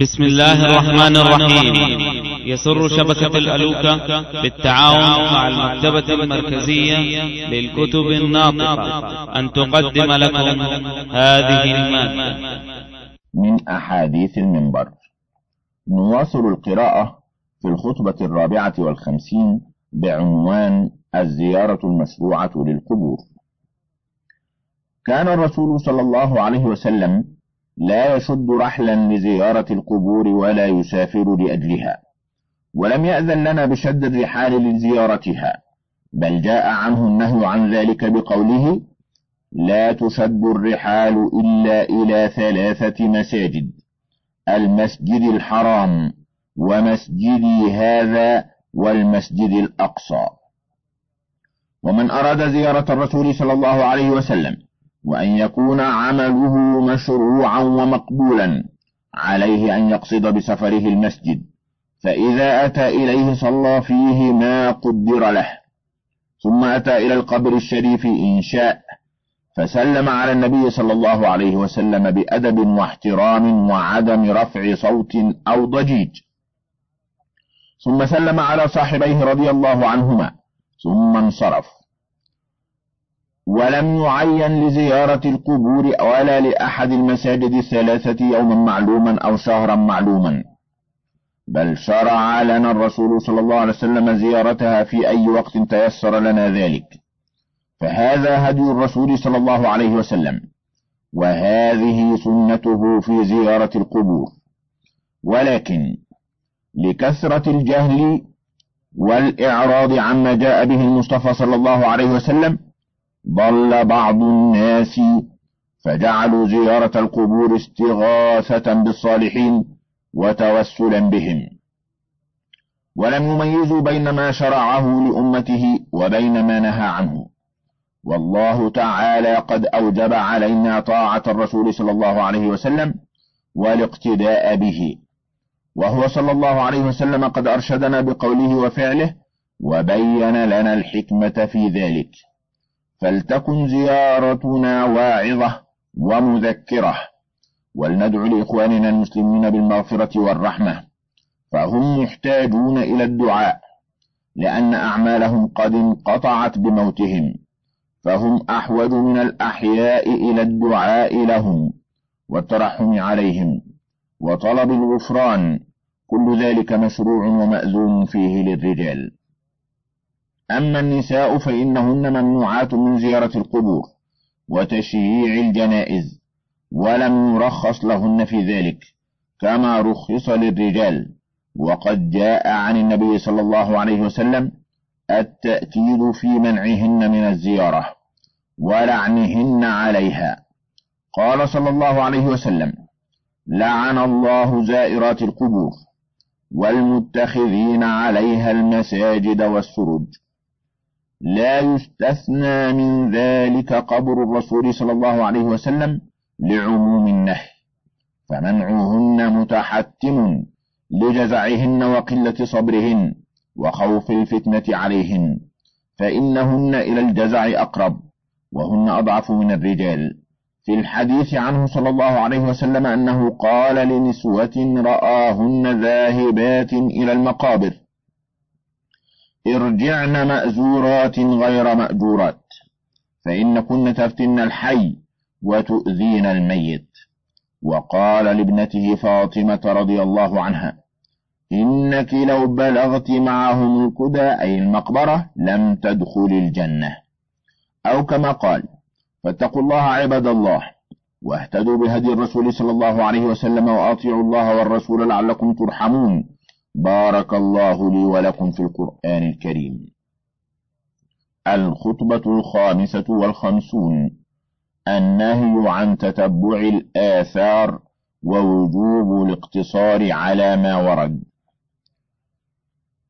بسم الله الرحمن الرحيم. يسر شبكة الألوكة بالتعاون مع المكتبة المركزية للكتب الناطقة. أن تقدم لكم هذه المادة. من أحاديث المنبر. نواصل القراءة في الخطبة الرابعة والخمسين بعنوان الزيارة المشروعة للقبور. كان الرسول صلى الله عليه وسلم لا يشد رحلا لزيارة القبور ولا يسافر لأجلها. ولم يأذن لنا بشد الرحال لزيارتها بل جاء عنه النهي عن ذلك بقوله لا تشد الرحال إلا إلى ثلاثة مساجد المسجد الحرام ومسجدي هذا والمسجد الأقصى. ومن أراد زيارة الرسول صلى الله عليه وسلم وأن يكون عمله مشروعا ومقبولا عليه أن يقصد بسفره المسجد فإذا أتى إليه صلى فيه ما قدر له. ثم أتى إلى القبر الشريف إن شاء فسلم على النبي صلى الله عليه وسلم بأدب واحترام وعدم رفع صوت أو ضجيج. ثم سلم على صاحبيه رضي الله عنهما ثم انصرف. ولم يعين لزيارة القبور ولا لأحد المساجد الثلاثة يوما معلوما أو شهرا معلوما. بل شرع لنا الرسول صلى الله عليه وسلم زيارتها في أي وقت تيسر لنا ذلك. فهذا هدي الرسول صلى الله عليه وسلم وهذه سنته في زيارة القبور. ولكن لكثرة الجهل والإعراض عما جاء به المصطفى صلى الله عليه وسلم ضل بعض الناس فجعلوا زيارة القبور استغاثة بالصالحين وتوسلا بهم. ولم يميزوا بين ما شرعه لأمته وبين ما نهى عنه. والله تعالى قد أوجب علينا طاعة الرسول صلى الله عليه وسلم والاقتداء به. وهو صلى الله عليه وسلم قد أرشدنا بقوله وفعله وبين لنا الحكمة في ذلك. فلتكن زيارتنا واعظة ومذكرة. ولندعو لإخواننا المسلمين بالمغفرة والرحمة. فهم محتاجون إلى الدعاء لأن أعمالهم قد انقطعت بموتهم. فهم أحوج من الأحياء إلى الدعاء لهم والترحم عليهم. وطلب الغفران كل ذلك مشروع ومأذون فيه للرجال. أما النساء فإنهن ممنوعات من زيارة القبور وتشييع الجنائز ولم يرخص لهن في ذلك كما رخص للرجال. وقد جاء عن النبي صلى الله عليه وسلم التأكيد في منعهن من الزيارة ولعنهن عليها. قال صلى الله عليه وسلم لعن الله زائرات القبور والمتخذين عليها المساجد والسرج. لا يستثنى من ذلك قبر الرسول صلى الله عليه وسلم لعموم النهي فمنعهن متحتم لجزعهن وقلة صبرهن وخوف الفتنة عليهن فإنهن إلى الجزع أقرب وهن أضعف من الرجال. في الحديث عنه صلى الله عليه وسلم أنه قال لنسوة رآهن ذاهبات إلى المقابر. ارجعن مأزورات غير مأجورات فإن كن تفتن الحي وتؤذين الميت. وقال لابنته فاطمة رضي الله عنها إنك لو بلغت معهم الكدى أي المقبرة لم تدخل الجنة. أو كما قال فاتقوا الله عباد الله واهتدوا بهدي الرسول صلى الله عليه وسلم وأطيعوا الله والرسول لعلكم ترحمون. بارك الله لي ولكم في القرآن الكريم. الخطبة الخامسة والخمسون. النهي عن تتبع الآثار ووجوب الاقتصار على ما ورد.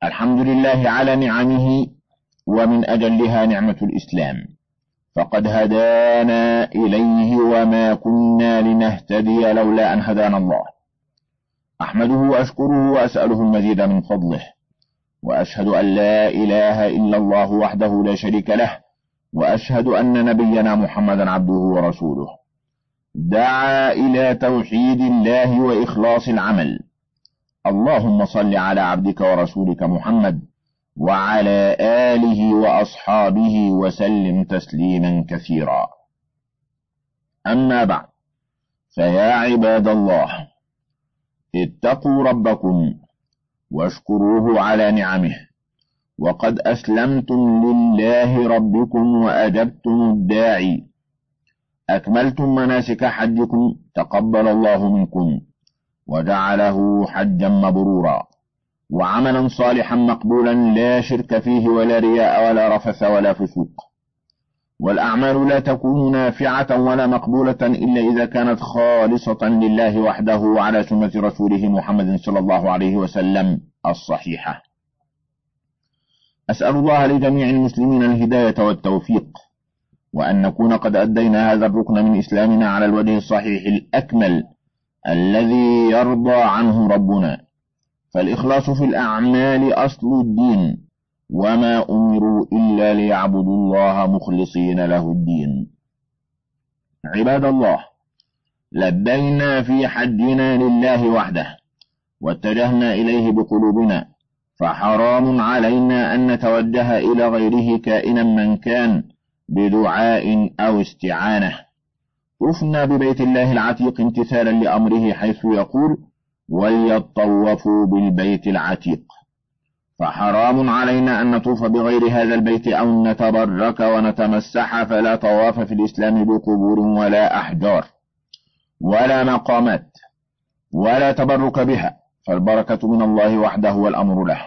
الحمد لله على نعمه ومن أجلها نعمة الإسلام. فقد هدانا إليه وما كنا لنهتدي لولا أن هدانا الله. أحمده وأشكره وأسأله المزيد من فضله وأشهد أن لا إله إلا الله وحده لا شريك له وأشهد أن نبينا محمدا عبده ورسوله. دعا إلى توحيد الله وإخلاص العمل. اللهم صل على عبدك ورسولك محمد وعلى آله وأصحابه وسلم تسليما كثيرا. أما بعد فيا عباد الله اتقوا ربكم واشكروه على نعمه. وقد أسلمتم لله ربكم وأجبتم الداعي. أكملتم مناسك حجكم تقبل الله منكم. وجعله حجا مبرورا. وعملا صالحا مقبولا لا شرك فيه ولا رياء ولا رفث ولا فسوق. والأعمال لا تكون نافعة ولا مقبولة إلا إذا كانت خالصة لله وحده وعلى سنة رسوله محمد صلى الله عليه وسلم الصحيحة. أسأل الله لجميع المسلمين الهداية والتوفيق وأن نكون قد أدينا هذا الركن من إسلامنا على الوجه الصحيح الأكمل الذي يرضى عنه ربنا. فالإخلاص في الأعمال أصل الدين. وما أمروا إلا ليعبدوا الله مخلصين له الدين. عباد الله لبينا في حجنا لله وحده واتجهنا إليه بقلوبنا فحرام علينا أن نتوجه إلى غيره كائنا من كان بدعاء أو استعانة. طفنا ببيت الله العتيق امتثالا لأمره حيث يقول وليطوفوا بالبيت العتيق. فحرام علينا أن نطوف بغير هذا البيت أو نتبرك ونتمسح فلا طواف في الإسلام بقبور ولا أحجار ولا مقامات ولا تبرك بها فالبركة من الله وحده والأمر له.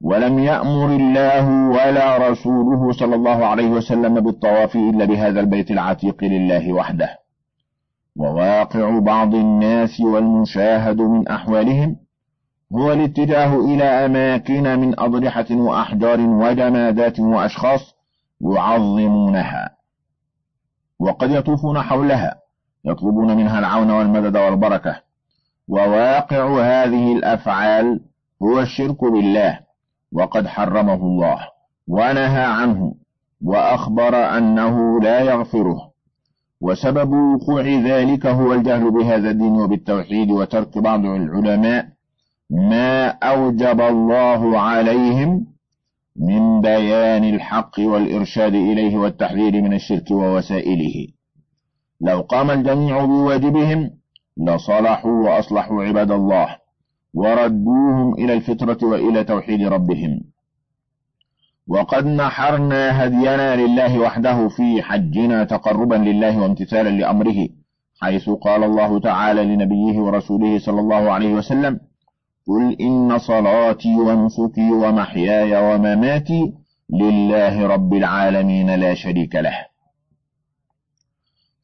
ولم يأمر الله ولا رسوله صلى الله عليه وسلم بالطواف إلا بهذا البيت العتيق لله وحده. وواقع بعض الناس والمشاهد من أحوالهم هو الاتجاه إلى أماكن من أضرحة وأحجار وجمادات وأشخاص يعظمونها وقد يطوفون حولها يطلبون منها العون والمدد والبركة. وواقع هذه الأفعال هو الشرك بالله وقد حرمه الله ونهى عنه وأخبر أنه لا يغفره. وسبب وقوع ذلك هو الجهل بهذا الدين وبالتوحيد وترك بعض العلماء ما أوجب الله عليهم من بيان الحق والإرشاد إليه والتحذير من الشرك ووسائله. لو قام الجميع بواجبهم لصلحوا وأصلحوا عباد الله وردوهم إلى الفطرة وإلى توحيد ربهم. وقد نحرنا هدينا لله وحده في حجنا تقربا لله وامتثالا لأمره حيث قال الله تعالى لنبيه ورسوله صلى الله عليه وسلم قل إن صلاتي ونسكي ومحياي ومماتي لله رب العالمين لا شريك له.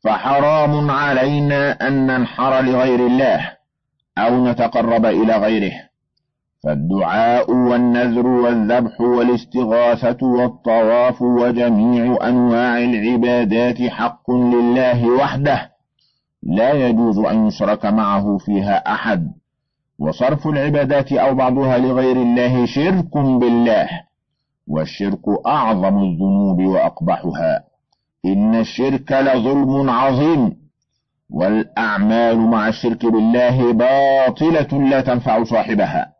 فحرام علينا أن ننحر لغير الله أو نتقرب إلى غيره. فالدعاء والنذر والذبح والاستغاثة والطواف وجميع أنواع العبادات حق لله وحده. لا يجوز أن يشرك معه فيها أحد. وصرف العبادات أو بعضها لغير الله شرك بالله والشرك أعظم الذنوب وأقبحها. إن الشرك لظلم عظيم والأعمال مع الشرك بالله باطلة لا تنفع صاحبها.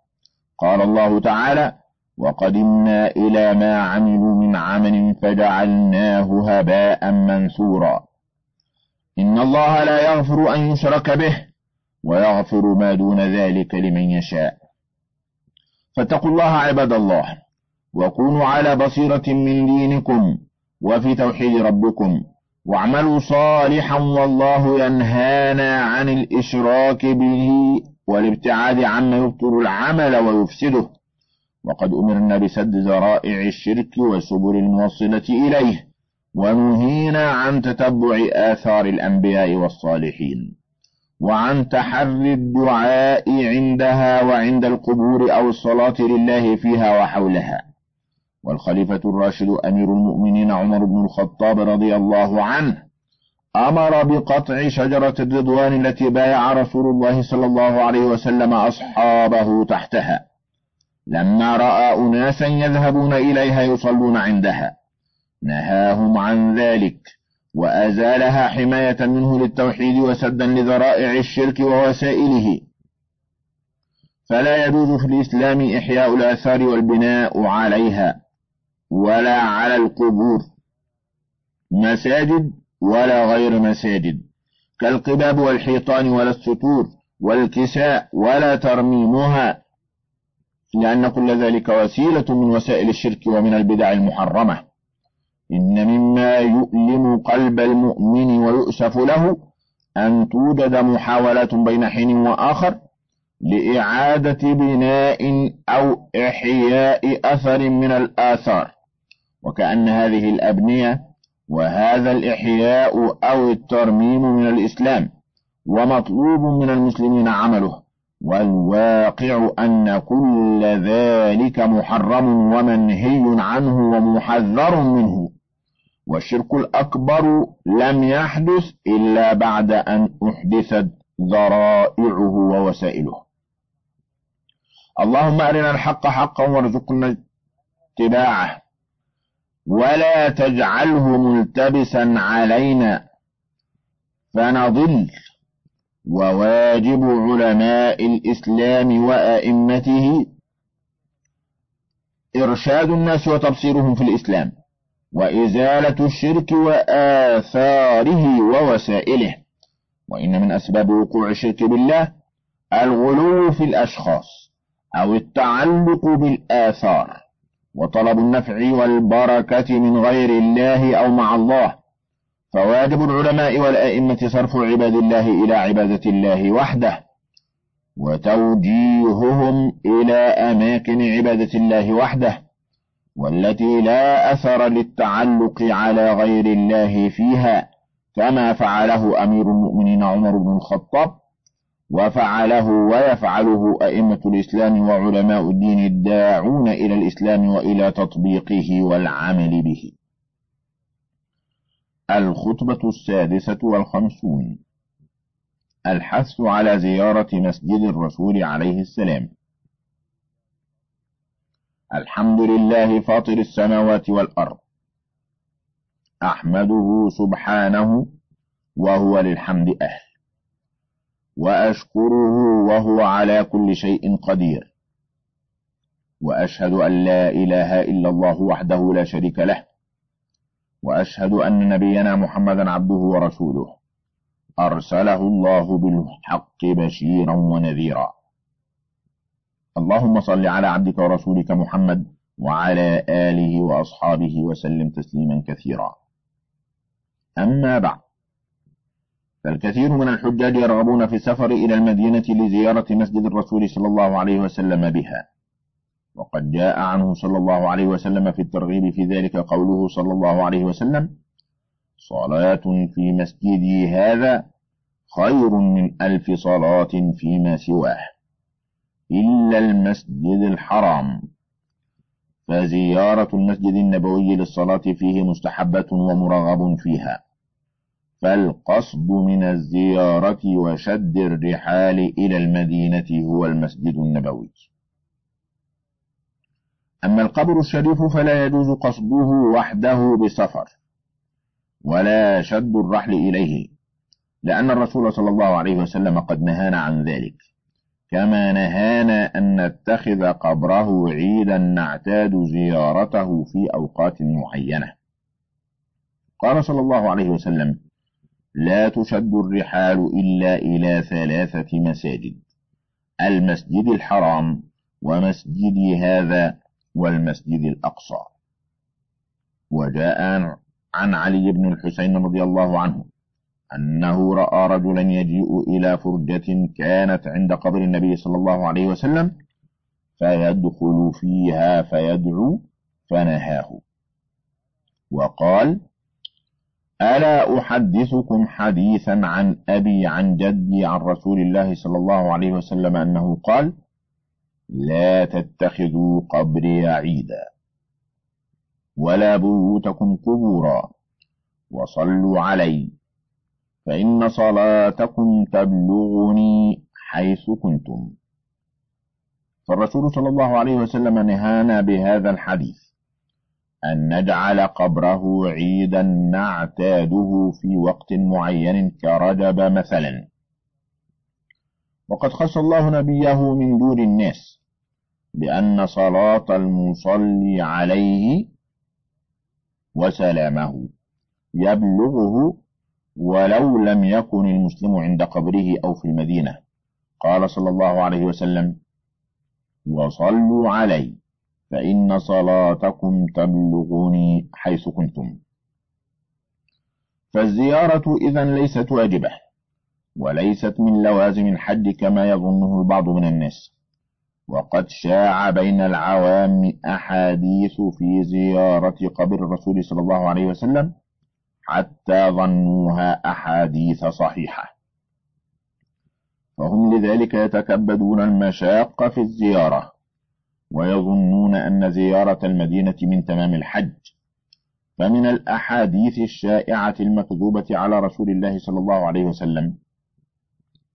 قال الله تعالى وقدمنا إلى ما عملوا من عمل فجعلناه هباء منثورا. إن الله لا يغفر أن يشرك به ويغفر ما دون ذلك لمن يشاء. فاتقوا الله عباد الله وكونوا على بصيرة من دينكم وفي توحيد ربكم واعملوا صالحا والله ينهانا عن الإشراك به والابتعاد عما يبطل العمل ويفسده. وقد أمرنا بسد ذرائع الشرك والسبل الموصلة إليه ونهينا عن تتبع آثار الأنبياء والصالحين. وعن تحري الدعاء عندها وعند القبور أو الصلاة لله فيها وحولها. والخليفة الراشد أمير المؤمنين عمر بن الخطاب رضي الله عنه أمر بقطع شجرة الرضوان التي بايع رسول الله صلى الله عليه وسلم أصحابه تحتها. لما رأى أناسا يذهبون إليها يصلون عندها. نهاهم عن ذلك. وأزالها حماية منه للتوحيد وسدا لذرائع الشرك ووسائله. فلا يجوز في الإسلام إحياء الآثار والبناء عليها ولا على القبور. مساجد ولا غير مساجد. كالقباب والحيطان ولا السطور والكساء ولا ترميمها لأن كل ذلك وسيلة من وسائل الشرك ومن البدع المحرمة. إن مما يؤلم قلب المؤمن ويؤسف له أن توجد محاولات بين حين وآخر لإعادة بناء أو إحياء أثر من الآثار وكأن هذه الأبنية وهذا الإحياء أو الترميم من الإسلام ومطلوب من المسلمين عمله والواقع أن كل ذلك محرم ومنهي عنه ومحذر منه. والشرك الأكبر لم يحدث إلا بعد أن أحدثت ذرائعه ووسائله. اللهم أرنا الحق حقا وارزقنا اتباعه. ولا تجعله ملتبسا علينا. فنضل. وواجب علماء الإسلام وأئمته إرشاد الناس وتبصيرهم في الإسلام. وإزالة الشرك وآثاره ووسائله. وإن من أسباب وقوع الشرك بالله الغلو في الأشخاص أو التعلق بالآثار وطلب النفع والبركة من غير الله أو مع الله. فواجب العلماء والأئمة صرف عباد الله إلى عبادة الله وحده وتوجيههم إلى أماكن عبادة الله وحده. والتي لا أثر للتعلق على غير الله فيها كما فعله أمير المؤمنين عمر بن الخطاب وفعله ويفعله أئمة الإسلام وعلماء الدين الداعون إلى الإسلام وإلى تطبيقه والعمل به. الخطبة السادسة والخمسون. الحث على زيارة مسجد الرسول عليه السلام. الحمد لله فاطر السماوات والأرض. أحمده سبحانه وهو للحمد أهل. وأشكره وهو على كل شيء قدير. وأشهد أن لا إله إلا الله وحده لا شريك له. وأشهد أن نبينا محمدا عبده ورسوله. أرسله الله بالحق بشيرا ونذيرا. اللهم صل على عبدك ورسولك محمد وعلى آله وأصحابه وسلم تسليما كثيرا. أما بعد فالكثير من الحجاج يرغبون في السفر إلى المدينة لزيارة مسجد الرسول صلى الله عليه وسلم بها. وقد جاء عنه صلى الله عليه وسلم في الترغيب في ذلك قوله صلى الله عليه وسلم صلاة في مسجدي هذا خير من ألف صلاة فيما سواه. إلا المسجد الحرام. فزيارة المسجد النبوي للصلاة فيه مستحبة ومرغب فيها. فالقصد من الزيارة وشد الرحال إلى المدينة هو المسجد النبوي. أما القبر الشريف فلا يجوز قصده وحده بسفر ولا شد الرحل إليه لأن الرسول صلى الله عليه وسلم قد نهانا عن ذلك. كما نهانا أن نتخذ قبره عيدا نعتاد زيارته في أوقات معينة. قال صلى الله عليه وسلم لا تشد الرحال إلا إلى ثلاثة مساجد المسجد الحرام ومسجدي هذا والمسجد الأقصى. وجاء عن علي بن الحسين رضي الله عنه أنه رأى رجلا يجيء إلى فرجة كانت عند قبر النبي صلى الله عليه وسلم فيدخل فيها فيدعو فنهاه. وقال ألا أحدثكم حديثا عن أبي عن جدي عن رسول الله صلى الله عليه وسلم أنه قال لا تتخذوا قبري عيدا ولا بيوتكم قبورا وصلوا علي. فإن صلاتكم تبلغني حيث كنتم. فالرسول صلى الله عليه وسلم نهانا بهذا الحديث أن نجعل قبره عيدا نعتاده في وقت معين كرجب مثلا. وقد خص الله نبيه من دون الناس بأن صلاة المصلي عليه وسلامه يبلغه ولو لم يكن المسلم عند قبره أو في المدينة. قال صلى الله عليه وسلم وصلوا علي فإن صلاتكم تبلغني حيث كنتم. فالزيارة إذا ليست واجبة وليست من لوازم الحج كما يظنه البعض من الناس. وقد شاع بين العوام أحاديث في زيارة قبر الرسول صلى الله عليه وسلم حتى ظنوها أحاديث صحيحة. فهم لذلك يتكبدون المشاق في الزيارة ويظنون أن زيارة المدينة من تمام الحج. فمن الأحاديث الشائعة المكذوبة على رسول الله صلى الله عليه وسلم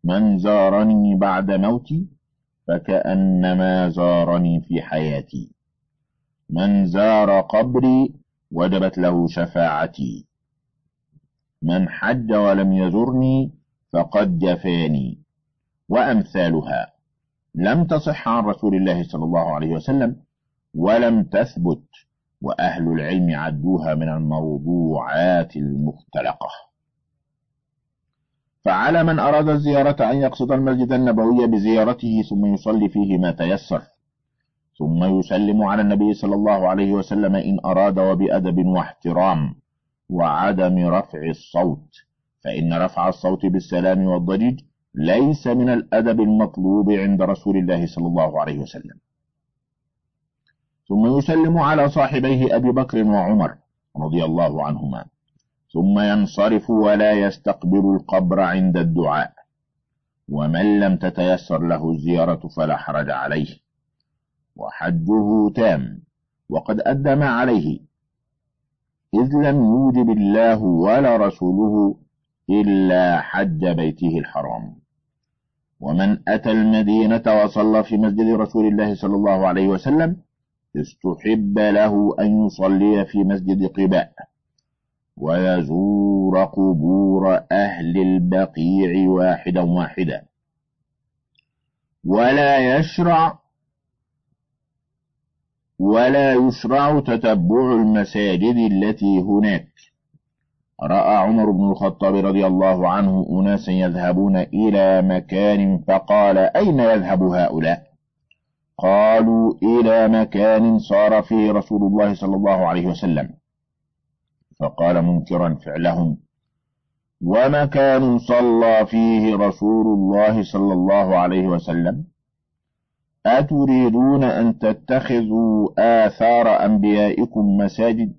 من زارني بعد موتي فكأنما زارني في حياتي. من زار قبري وجبت له شفاعتي. من حج ولم يزرني فقد جفاني. وأمثالها لم تصح عن رسول الله صلى الله عليه وسلم ولم تثبت وأهل العلم عدوها من الموضوعات المختلقة. فعلى من أراد الزيارة أن يقصد المسجد النبوي بزيارته ثم يصلي فيه ما تيسر ثم يسلم على النبي صلى الله عليه وسلم إن أراد وبأدب واحترام. وعدم رفع الصوت. فإن رفع الصوت بالسلام والضجيج ليس من الأدب المطلوب عند رسول الله صلى الله عليه وسلم. ثم يسلم على صاحبيه أبي بكر وعمر رضي الله عنهما. ثم ينصرف ولا يستقبل القبر عند الدعاء. ومن لم تتيسر له الزيارة فلا حرج عليه. وحجه تام. وقد أدى ما عليه. إذ لم يوجب الله ولا رسوله إلا حج بيته الحرام. ومن أتى المدينة وصلى في مسجد رسول الله صلى الله عليه وسلم استحب له أن يصلي في مسجد قباء ويزور قبور أهل البقيع واحدا واحدا. ولا يشرع ولا يشرع تتبع المساجد التي هناك. رأى عمر بن الخطاب رضي الله عنه أناسا يذهبون إلى مكان فقال أين يذهب هؤلاء؟ قالوا إلى مكان صار فيه رسول الله صلى الله عليه وسلم. فقال منكرا فعلهم ومكان صلى فيه رسول الله صلى الله عليه وسلم؟ أتريدون أن تتخذوا آثار أنبيائكم مساجد؟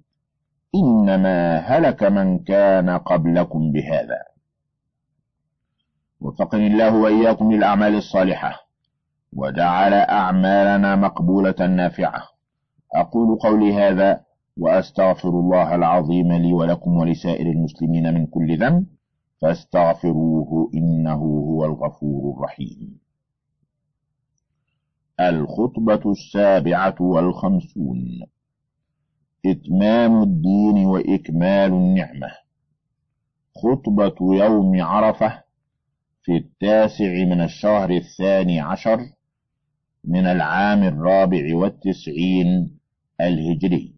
إنما هلك من كان قبلكم بهذا. وفقني الله وإياكم للأعمال الصالحة وجعل أعمالنا مقبولة نافعة. أقول قولي هذا وأستغفر الله العظيم لي ولكم ولسائر المسلمين من كل ذنب فاستغفروه إنه هو الغفور الرحيم. الخطبة السابعة والخمسون. إتمام الدين وإكمال النعمة. خطبة يوم عرفة في التاسع من الشهر الثاني عشر من العام الرابع والتسعين الهجري.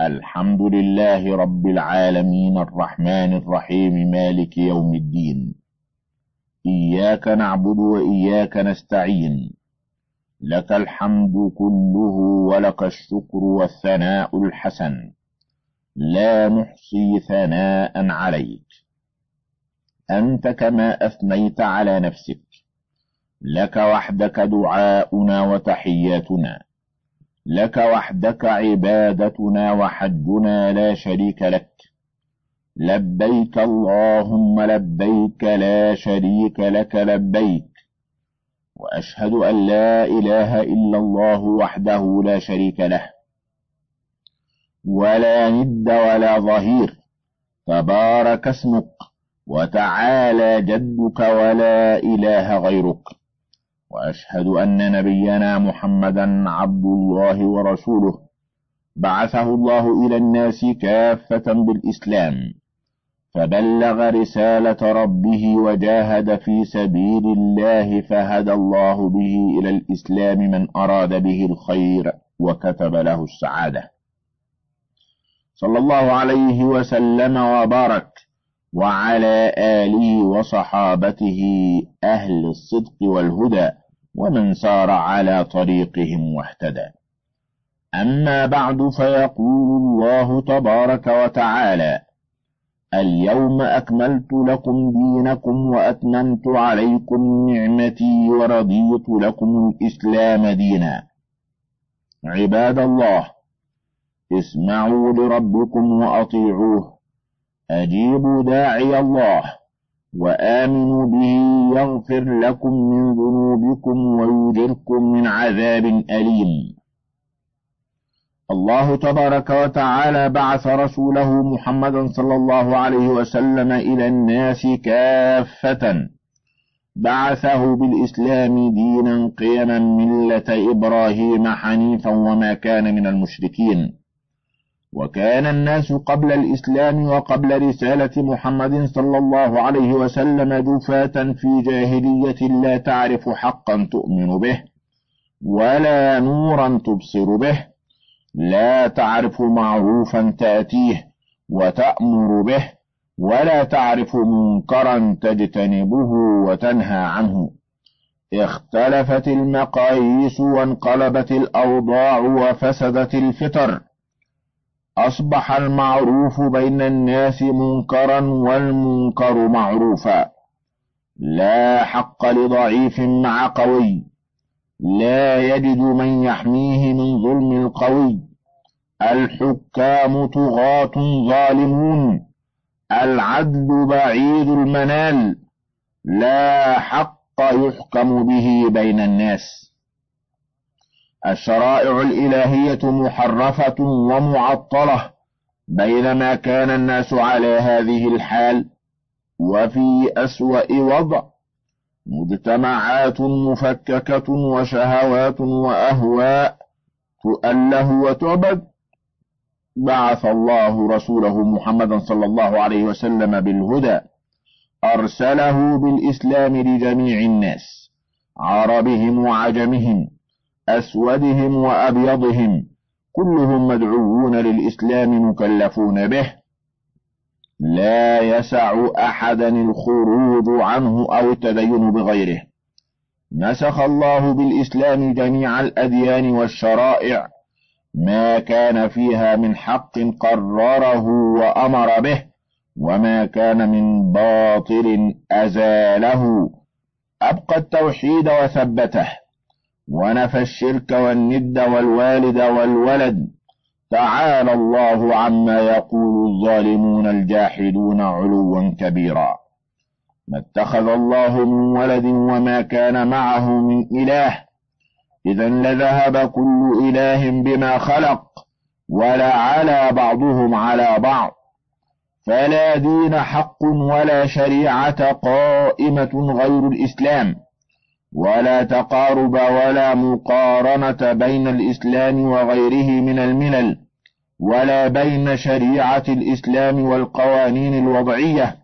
الحمد لله رب العالمين الرحمن الرحيم مالك يوم الدين. إياك نعبد وإياك نستعين. لك الحمد كله ولك الشكر والثناء الحسن. لا نحصي ثناء عليك. أنت كما أثنيت على نفسك. لك وحدك دعاؤنا وتحياتنا. لك وحدك عبادتنا وحجنا لا شريك لك. لبيك اللهم لبيك لا شريك لك لبيك وأشهد أن لا إله إلا الله وحده لا شريك له ولا ند ولا ظهير تبارك اسمك وتعالى جدك ولا إله غيرك وأشهد أن نبينا محمدا عبد الله ورسوله بعثه الله إلى الناس كافة بالإسلام فبلغ رسالة ربه وجاهد في سبيل الله فهدى الله به إلى الإسلام من أراد به الخير وكتب له السعادة. صلى الله عليه وسلم وبارك وعلى آله وصحابته أهل الصدق والهدى ومن سار على طريقهم واهتدى. أما بعد فيقول الله تبارك وتعالى اليوم أكملت لكم دينكم وأتممت عليكم نعمتي ورضيت لكم الإسلام دينا. عباد الله اسمعوا لربكم وأطيعوه. أجيبوا داعي الله وآمنوا به يغفر لكم من ذنوبكم ويجركم من عذاب أليم. الله تبارك وتعالى بعث رسوله محمدا صلى الله عليه وسلم إلى الناس كافة. بعثه بالإسلام دينا قيما ملة إبراهيم حنيفا وما كان من المشركين. وكان الناس قبل الإسلام وقبل رسالة محمد صلى الله عليه وسلم جفاة في جاهلية لا تعرف حقا تؤمن به ولا نورا تبصر به. لا تعرف معروفا تأتيه وتأمر به ولا تعرف منكرا تجتنبه وتنهى عنه. اختلفت المقاييس وانقلبت الأوضاع وفسدت الفطر. أصبح المعروف بين الناس منكرا والمنكر معروفا. لا حق لضعيف مع قوي. لا يجد من يحميه من ظلم القوي. الحكام طغاة ظالمون. العدل بعيد المنال. لا حق يحكم به بين الناس. الشرائع الإلهية محرفة ومعطلة بينما كان الناس على هذه الحال. وفي أسوأ وضع. مجتمعات مفككة وشهوات وأهواء تؤله وتعبد. بعث الله رسوله محمدا صلى الله عليه وسلم بالهدى. أرسله بالإسلام لجميع الناس. عربهم وعجمهم أسودهم وأبيضهم. كلهم مدعوون للإسلام مكلفون به. لا يسع أحدا الخروج عنه أو التدين بغيره. نسخ الله بالإسلام جميع الأديان والشرائع. ما كان فيها من حق قرره وأمر به وما كان من باطل أزاله. أبقى التوحيد وثبته. ونفى الشرك والند والوالد والولد. تعالى الله عما يقول الظالمون الجاحدون علوا كبيرا. ما اتخذ الله من ولد وما كان معه من إله. إذا لذهب كل إله بما خلق ولا على بعضهم على بعض. فلا دين حق ولا شريعة قائمة غير الإسلام. ولا تقارب ولا مقارنة بين الإسلام وغيره من الملل. ولا بين شريعة الإسلام والقوانين الوضعية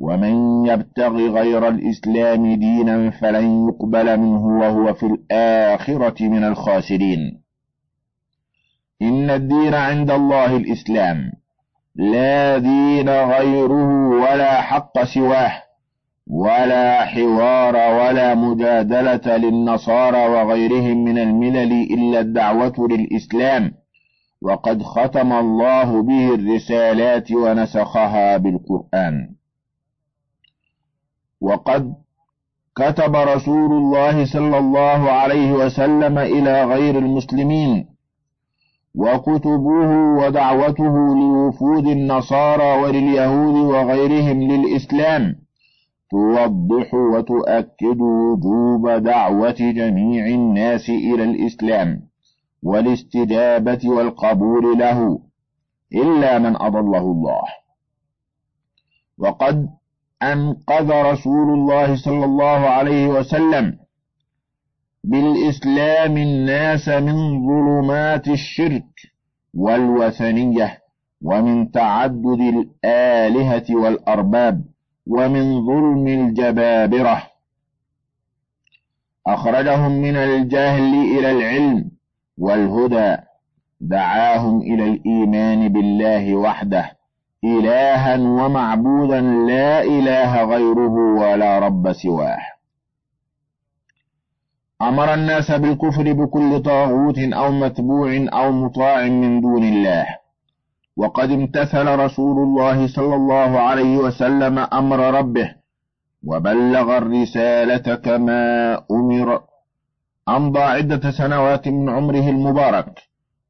ومن يبتغ غير الإسلام دينا فلن يقبل منه وهو في الآخرة من الخاسرين. إن الدين عند الله الإسلام لا دين غيره ولا حق سواه ولا حوار ولا مجادلة للنصارى وغيرهم من الملل إلا الدعوة للإسلام. وقد ختم الله به الرسالات ونسخها بالقرآن. وقد كتب رسول الله صلى الله عليه وسلم إلى غير المسلمين وكتبه ودعوته لوفود النصارى ولليهود وغيرهم للإسلام توضح وتؤكد وجوب دعوة جميع الناس إلى الإسلام. والاستجابة والقبول له إلا من أضله الله. وقد أنقذ رسول الله صلى الله عليه وسلم بالإسلام الناس من ظلمات الشرك والوثنية ومن تعدد الآلهة والأرباب ومن ظلم الجبابرة. أخرجهم من الجهل إلى العلم والهدى دعاهم إلى الإيمان بالله وحده إلها ومعبودا لا إله غيره ولا رب سواه. أمر الناس بالكفر بكل طاغوت أو متبوع أو مطاع من دون الله. وقد امتثل رسول الله صلى الله عليه وسلم أمر ربه وبلغ الرسالة كما أمر. أمضى عدة سنوات من عمره المبارك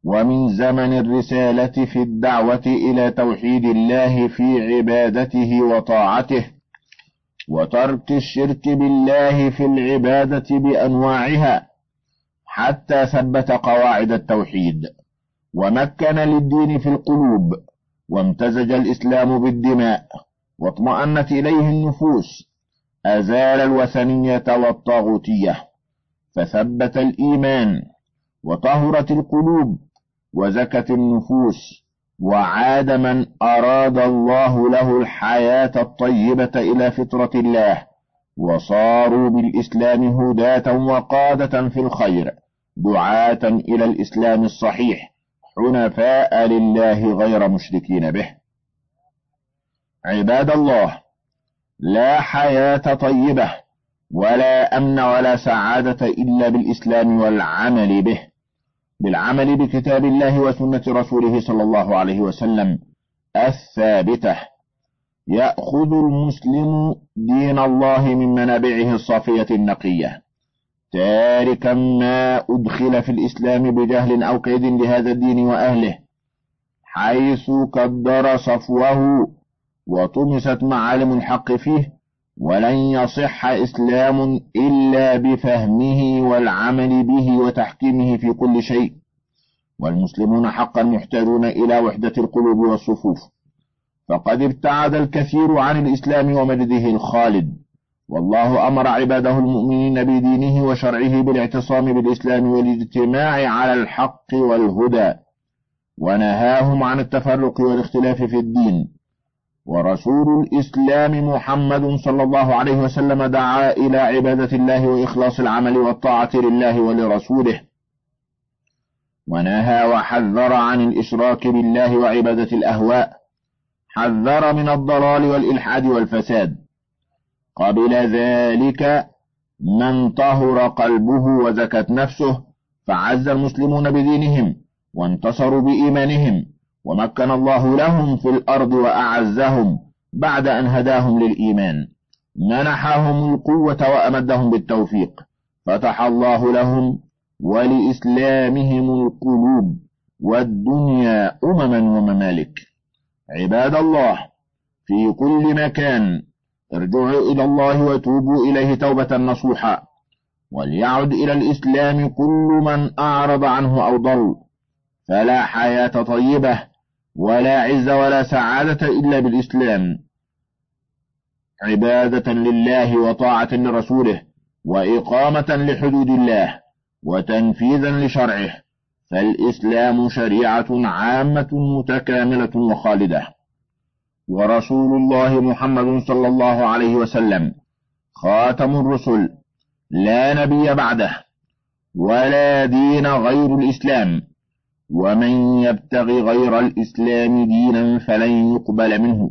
ومن زمن الرسالة في الدعوة إلى توحيد الله في عبادته وطاعته وترك الشرك بالله في العبادة بأنواعها حتى ثبت قواعد التوحيد ومكن للدين في القلوب وامتزج الإسلام بالدماء واطمأنت إليه النفوس أزال الوثنية والطاغوتية. فثبت الإيمان وطهرت القلوب وزكت النفوس وعاد من أراد الله له الحياة الطيبة إلى فطرة الله وصاروا بالإسلام هداة وقادة في الخير دعاة إلى الإسلام الصحيح حنفاء لله غير مشركين به. عباد الله لا حياة طيبة ولا أمن ولا سعادة إلا بالإسلام والعمل به بالعمل بكتاب الله وسنة رسوله صلى الله عليه وسلم الثابتة. يأخذ المسلم دين الله من منابعه الصافية النقية. تاركا ما أدخل في الإسلام بجهل أو كيد لهذا الدين وأهله حيث قدر صفوه وطمست معالم الحق فيه ولن يصح إسلام إلا بفهمه والعمل به وتحكيمه في كل شيء. والمسلمون حقا محتاجون إلى وحدة القلوب والصفوف. فقد ابتعد الكثير عن الإسلام ومجده الخالد. والله أمر عباده المؤمنين بدينه وشرعه بالاعتصام بالإسلام والاجتماع على الحق والهدى. ونهاهم عن التفرق والاختلاف في الدين. ورسول الإسلام محمد صلى الله عليه وسلم دعا إلى عبادة الله وإخلاص العمل والطاعة لله ولرسوله. ونهى وحذر عن الإشراك بالله وعبادة الأهواء. حذر من الضلال والإلحاد والفساد. قبل ذلك من طهر قلبه وزكت نفسه فعز المسلمون بدينهم وانتصروا بإيمانهم. ومكن الله لهم في الأرض وأعزهم بعد أن هداهم للإيمان. منحهم القوة وأمدهم بالتوفيق. فتح الله لهم ولإسلامهم القلوب والدنيا أمما وممالك. عباد الله في كل مكان ارجعوا إلى الله وتوبوا إليه توبة نصوحا. وليعد إلى الإسلام كل من أعرض عنه أو ضل. فلا حياة طيبة ولا عز ولا سعادة إلا بالإسلام. عبادة لله وطاعة لرسوله وإقامة لحدود الله وتنفيذا لشرعه. فالإسلام شريعة عامة متكاملة وخالدة. ورسول الله محمد صلى الله عليه وسلم خاتم الرسل لا نبي بعده ولا دين غير الإسلام. ومن يبتغ غير الإسلام دينا فلن يقبل منه.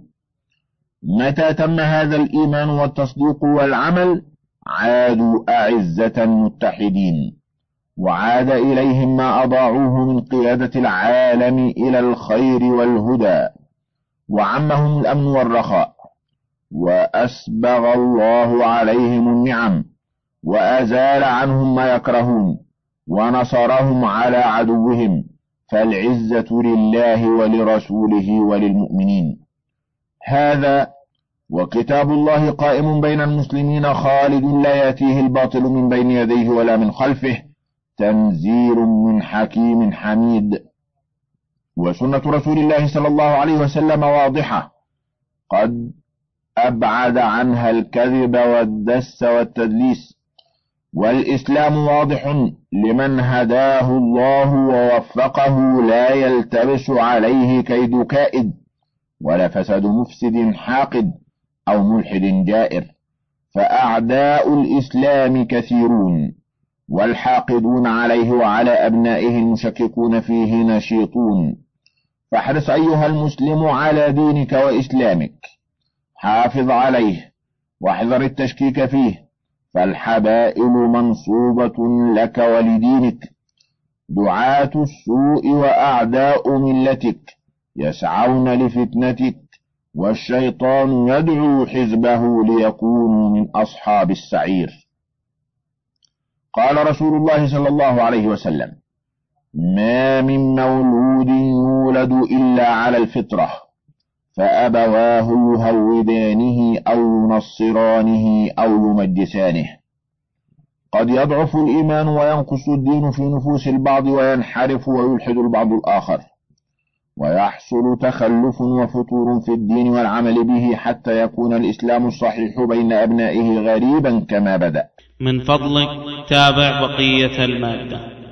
متى تم هذا الإيمان والتصديق والعمل؟ عادوا أعزة متحدين وعاد إليهم ما أضاعوه من قيادة العالم إلى الخير والهدى وعمهم الأمن والرخاء وأسبغ الله عليهم النعم وأزال عنهم ما يكرهون ونصرهم على عدوهم. فالعزة لله ولرسوله وللمؤمنين. هذا وكتاب الله قائم بين المسلمين خالد لا يأتيه الباطل من بين يديه ولا من خلفه تنزيل من حكيم حميد. وسنة رسول الله صلى الله عليه وسلم واضحة. قد أبعد عنها الكذب والدس والتدليس. والإسلام واضح لمن هداه الله ووفقه لا يلتبس عليه كيد كائد ولا فساد مفسد حاقد أو ملحد جائر فأعداء الإسلام كثيرون والحاقدون عليه وعلى أبنائه المشككون فيه نشيطون. فاحرص أيها المسلم على دينك وإسلامك حافظ عليه واحذر التشكيك فيه فالحبائل منصوبة لك ولدينك. دعاة السوء وأعداء ملتك يسعون لفتنتك والشيطان يدعو حزبه ليكونوا من أصحاب السعير. قال رسول الله صلى الله عليه وسلم ما من مولود يولد إلا على الفطرة فأبواه يهودانه أو ينصرانه أو يمجسانه. قد يضعف الإيمان وينقص الدين في نفوس البعض وينحرف ويلحد البعض الآخر. ويحصل تخلف وفتور في الدين والعمل به حتى يكون الإسلام الصحيح بين أبنائه غريبا كما بدأ. من فضلك تابع بقية المادة.